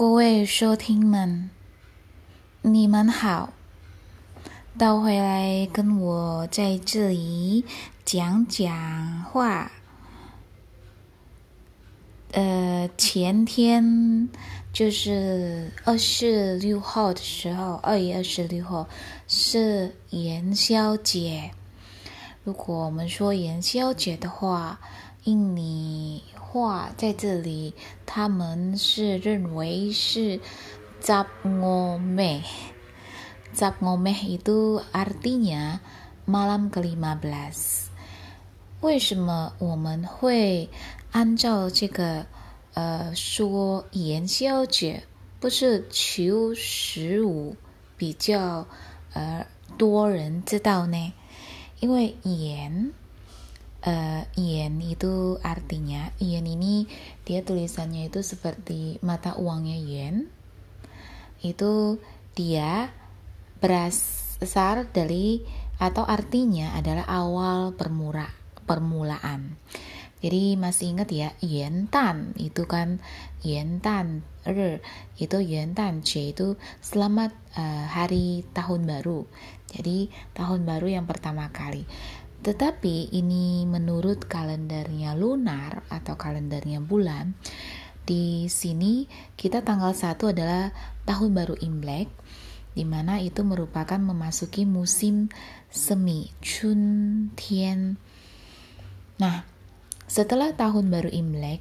各位收听们，你们好，倒回来跟我在这里讲讲话。呃，前天就是二十六号的时候，二月二十六号是元宵节。如果我们说元宵节的话，印尼话在这里，他们是认为是 “zap ngo me”，“zap ngomeh” 阿蒂尼亚，马兰格里马布拉斯。为什么我们会按照这个呃说元宵节不是求十五比较呃多人知道呢？因为元。呃 yen itu artinya yen ini dia tulisannya itu seperti mata uangnya yen itu dia berasal dari atau artinya adalah awal permula permulaan. Jadi masih ingat ya, Yentan itu kan Yentan er itu Yentan C itu selamat uh, hari tahun baru. Jadi tahun baru yang pertama kali. Tetapi ini menurut kalendernya lunar atau kalendernya bulan. Di sini kita tanggal 1 adalah tahun baru Imlek di mana itu merupakan memasuki musim semi Chun Tian Nah, setelah tahun baru Imlek,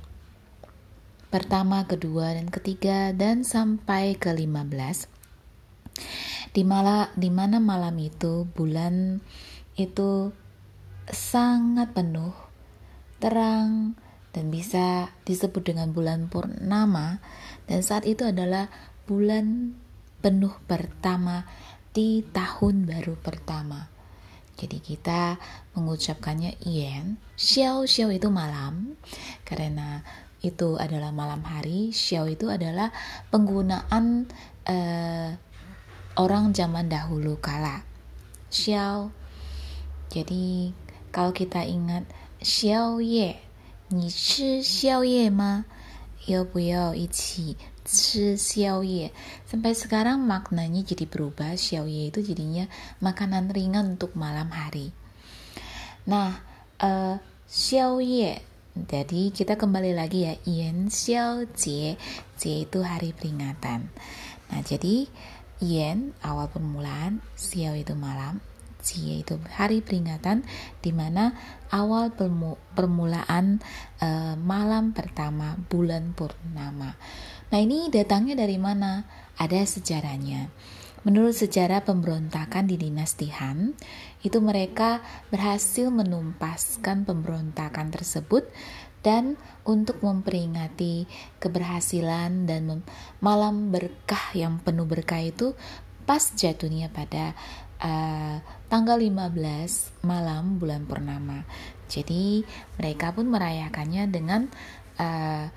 pertama, kedua, dan ketiga, dan sampai ke 15, di, mala, di mana malam itu bulan itu sangat penuh, terang, dan bisa disebut dengan bulan purnama, dan saat itu adalah bulan penuh pertama di tahun baru pertama. Jadi kita mengucapkannya yen, xiao xiao itu malam karena itu adalah malam hari, xiao itu adalah penggunaan uh, orang zaman dahulu kala. Xiao. Jadi kalau kita ingat, xiao ye, ni chi xiao ye ma? Yo bu yo ichi chi xiao ye. Sampai sekarang maknanya jadi berubah, xiao ye itu jadinya makanan ringan untuk malam hari. Nah, uh, xiao ye, jadi kita kembali lagi ya, yan xiao jie, jie itu hari peringatan. Nah, jadi yan awal permulaan, xiao itu malam, Jie itu hari peringatan di mana awal permulaan uh, malam pertama bulan purnama Nah ini datangnya dari mana? Ada sejarahnya. Menurut sejarah pemberontakan di dinasti Han, itu mereka berhasil menumpaskan pemberontakan tersebut dan untuk memperingati keberhasilan dan malam berkah yang penuh berkah itu pas jatuhnya pada uh, tanggal 15 malam bulan purnama. Jadi mereka pun merayakannya dengan uh,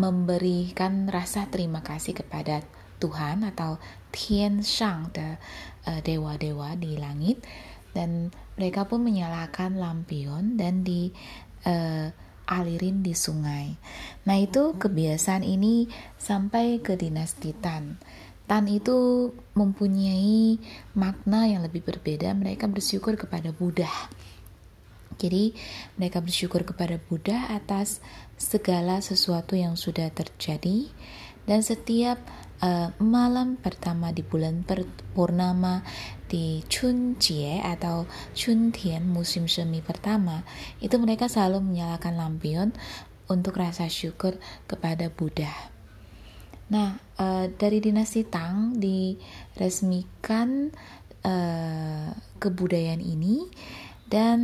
memberikan rasa terima kasih kepada Tuhan atau Tian Shang de uh, dewa-dewa di langit dan mereka pun menyalakan lampion dan di uh, alirin di sungai. Nah, itu kebiasaan ini sampai ke dinasti Tan. Tan itu mempunyai makna yang lebih berbeda. Mereka bersyukur kepada Buddha. Jadi, mereka bersyukur kepada Buddha atas segala sesuatu yang sudah terjadi dan setiap uh, malam pertama di bulan purnama di Chunjie atau Chuntian musim semi pertama itu mereka selalu menyalakan lampion untuk rasa syukur kepada Buddha. Nah, uh, dari dinasti Tang diresmikan uh, kebudayaan ini dan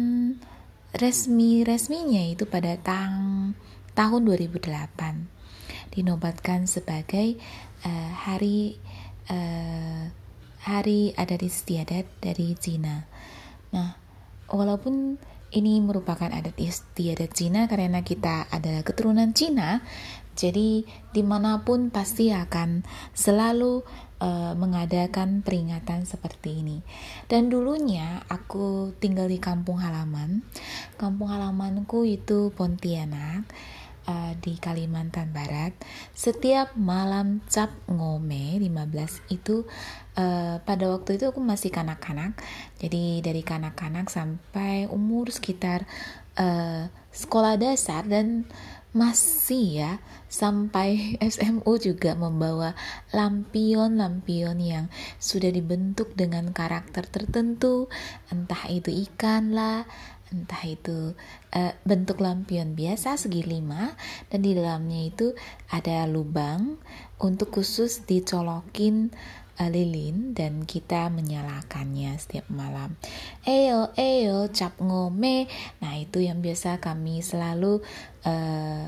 resmi-resminya itu pada tang tahun 2008 dinobatkan sebagai uh, hari uh, hari adat istiadat dari Cina. Nah, walaupun ini merupakan adat istiadat Cina karena kita adalah keturunan Cina, jadi di mana pun pasti akan selalu uh, mengadakan peringatan seperti ini. Dan dulunya aku tinggal di kampung halaman. Kampung halamanku itu Pontianak uh, di Kalimantan Barat, setiap malam cap ngome 15 itu uh, pada waktu itu aku masih kanak-kanak. Jadi dari kanak-kanak sampai umur sekitar uh, sekolah dasar dan masih ya sampai SMU juga membawa lampion-lampion yang sudah dibentuk dengan karakter tertentu. Entah itu ikan lah entah itu uh, bentuk lampion biasa segi lima. Dan di dalamnya itu ada lubang untuk khusus dicolokin uh, lilin dan kita menyalakannya setiap malam. Eyo eyo cap ngome. Nah itu yang biasa kami selalu uh,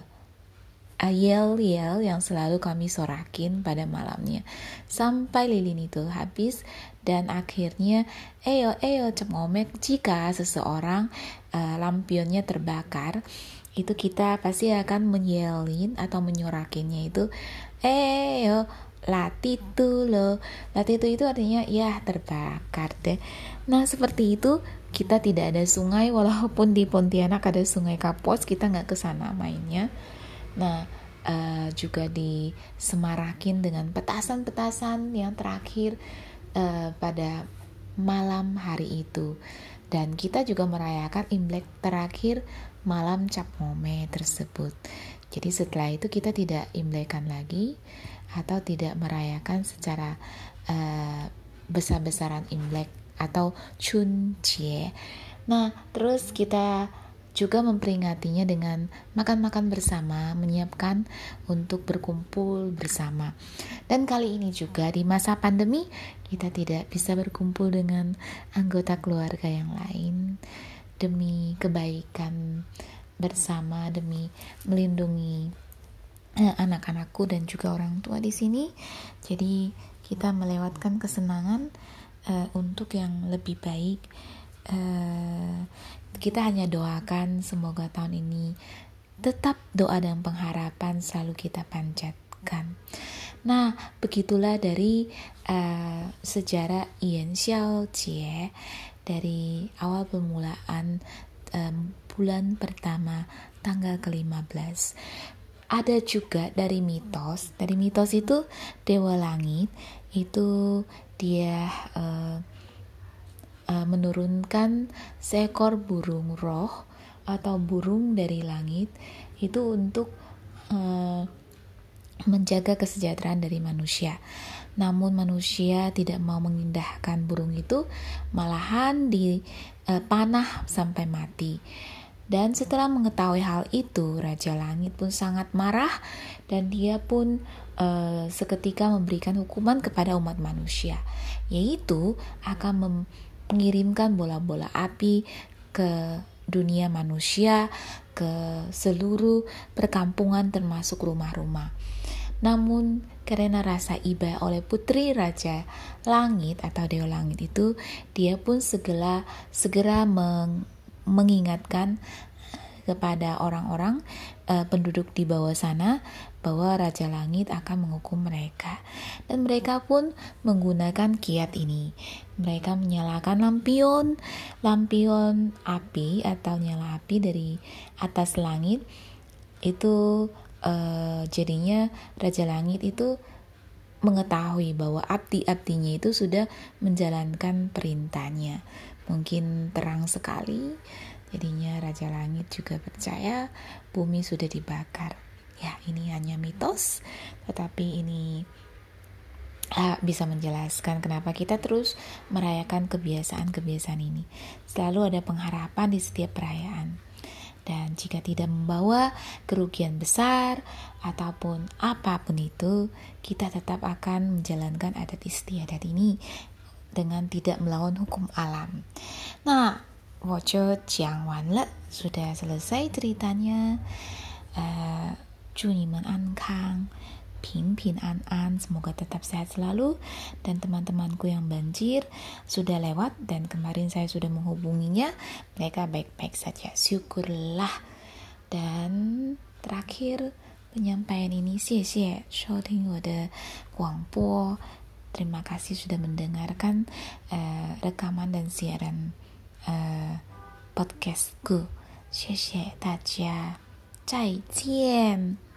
yel-yel yang selalu kami sorakin pada malamnya. Sampai lilin itu habis dan akhirnya eyo eyo cemomek jika seseorang uh, lampionnya terbakar itu kita pasti akan menyelin atau menyorakinnya itu eyo latitu lo latitu itu artinya ya terbakar deh nah seperti itu kita tidak ada sungai walaupun di Pontianak ada sungai Kapos kita nggak ke sana mainnya Nah, uh, juga disemarakin dengan petasan-petasan yang terakhir uh, pada malam hari itu. Dan kita juga merayakan Imlek terakhir malam Cap Ngome tersebut. Jadi setelah itu kita tidak Imlekan lagi atau tidak merayakan secara uh, besar-besaran Imlek atau Chun Jie. Nah, terus kita juga memperingatinya dengan makan-makan bersama, menyiapkan untuk berkumpul bersama. Dan kali ini juga di masa pandemi, kita tidak bisa berkumpul dengan anggota keluarga yang lain demi kebaikan bersama, demi melindungi anak-anakku dan juga orang tua di sini. Jadi kita melewatkan kesenangan uh, untuk yang lebih baik. Uh, kita hanya doakan semoga tahun ini tetap doa dan pengharapan selalu kita panjatkan. Nah, begitulah dari uh, sejarah Yan Xiao Jie dari awal permulaan um, bulan pertama tanggal ke-15. Ada juga dari mitos, dari mitos itu Dewa Langit itu dia uh, menurunkan seekor burung roh atau burung dari langit itu untuk uh, menjaga kesejahteraan dari manusia. Namun manusia tidak mau mengindahkan burung itu, malahan dipanah sampai mati. Dan setelah mengetahui hal itu, Raja Langit pun sangat marah dan dia pun uh, seketika memberikan hukuman kepada umat manusia, yaitu akan mengirimkan bola-bola api ke dunia manusia, ke seluruh perkampungan termasuk rumah-rumah. Namun karena rasa iba oleh putri raja langit atau dewa langit itu, dia pun segera segera meng, mengingatkan kepada orang-orang uh, penduduk di bawah sana bahwa Raja Langit akan menghukum mereka. Dan mereka pun menggunakan kiat ini. Mereka menyalakan lampion, lampion api atau nyala api dari atas langit. Itu uh, jadinya Raja Langit itu mengetahui bahwa abdi-abdinya itu sudah menjalankan perintahnya. Mungkin terang sekali, Jadinya Raja Langit juga percaya bumi sudah dibakar. Ya, ini hanya mitos, tetapi ini uh, bisa menjelaskan kenapa kita terus merayakan kebiasaan-kebiasaan ini. Selalu ada pengharapan di setiap perayaan. Dan jika tidak membawa kerugian besar ataupun apa pun itu, kita tetap akan menjalankan adat istiadat ini dengan tidak melawan hukum alam. Nah, 我就讲完了，sudah selesai ceritanya. Uh, 祝你们安康，平平安安，semoga tetap sehat selalu. Dan teman-temanku yang banjir sudah lewat dan kemarin saya sudah menghubunginya, mereka baik-baik saja. Syukurlah. Dan terakhir penyampaian ini, 谢谢收听我的广播。 Terima kasih sudah mendengarkan uh, rekaman dan siaran。呃，podcast 谢谢大家。 再见。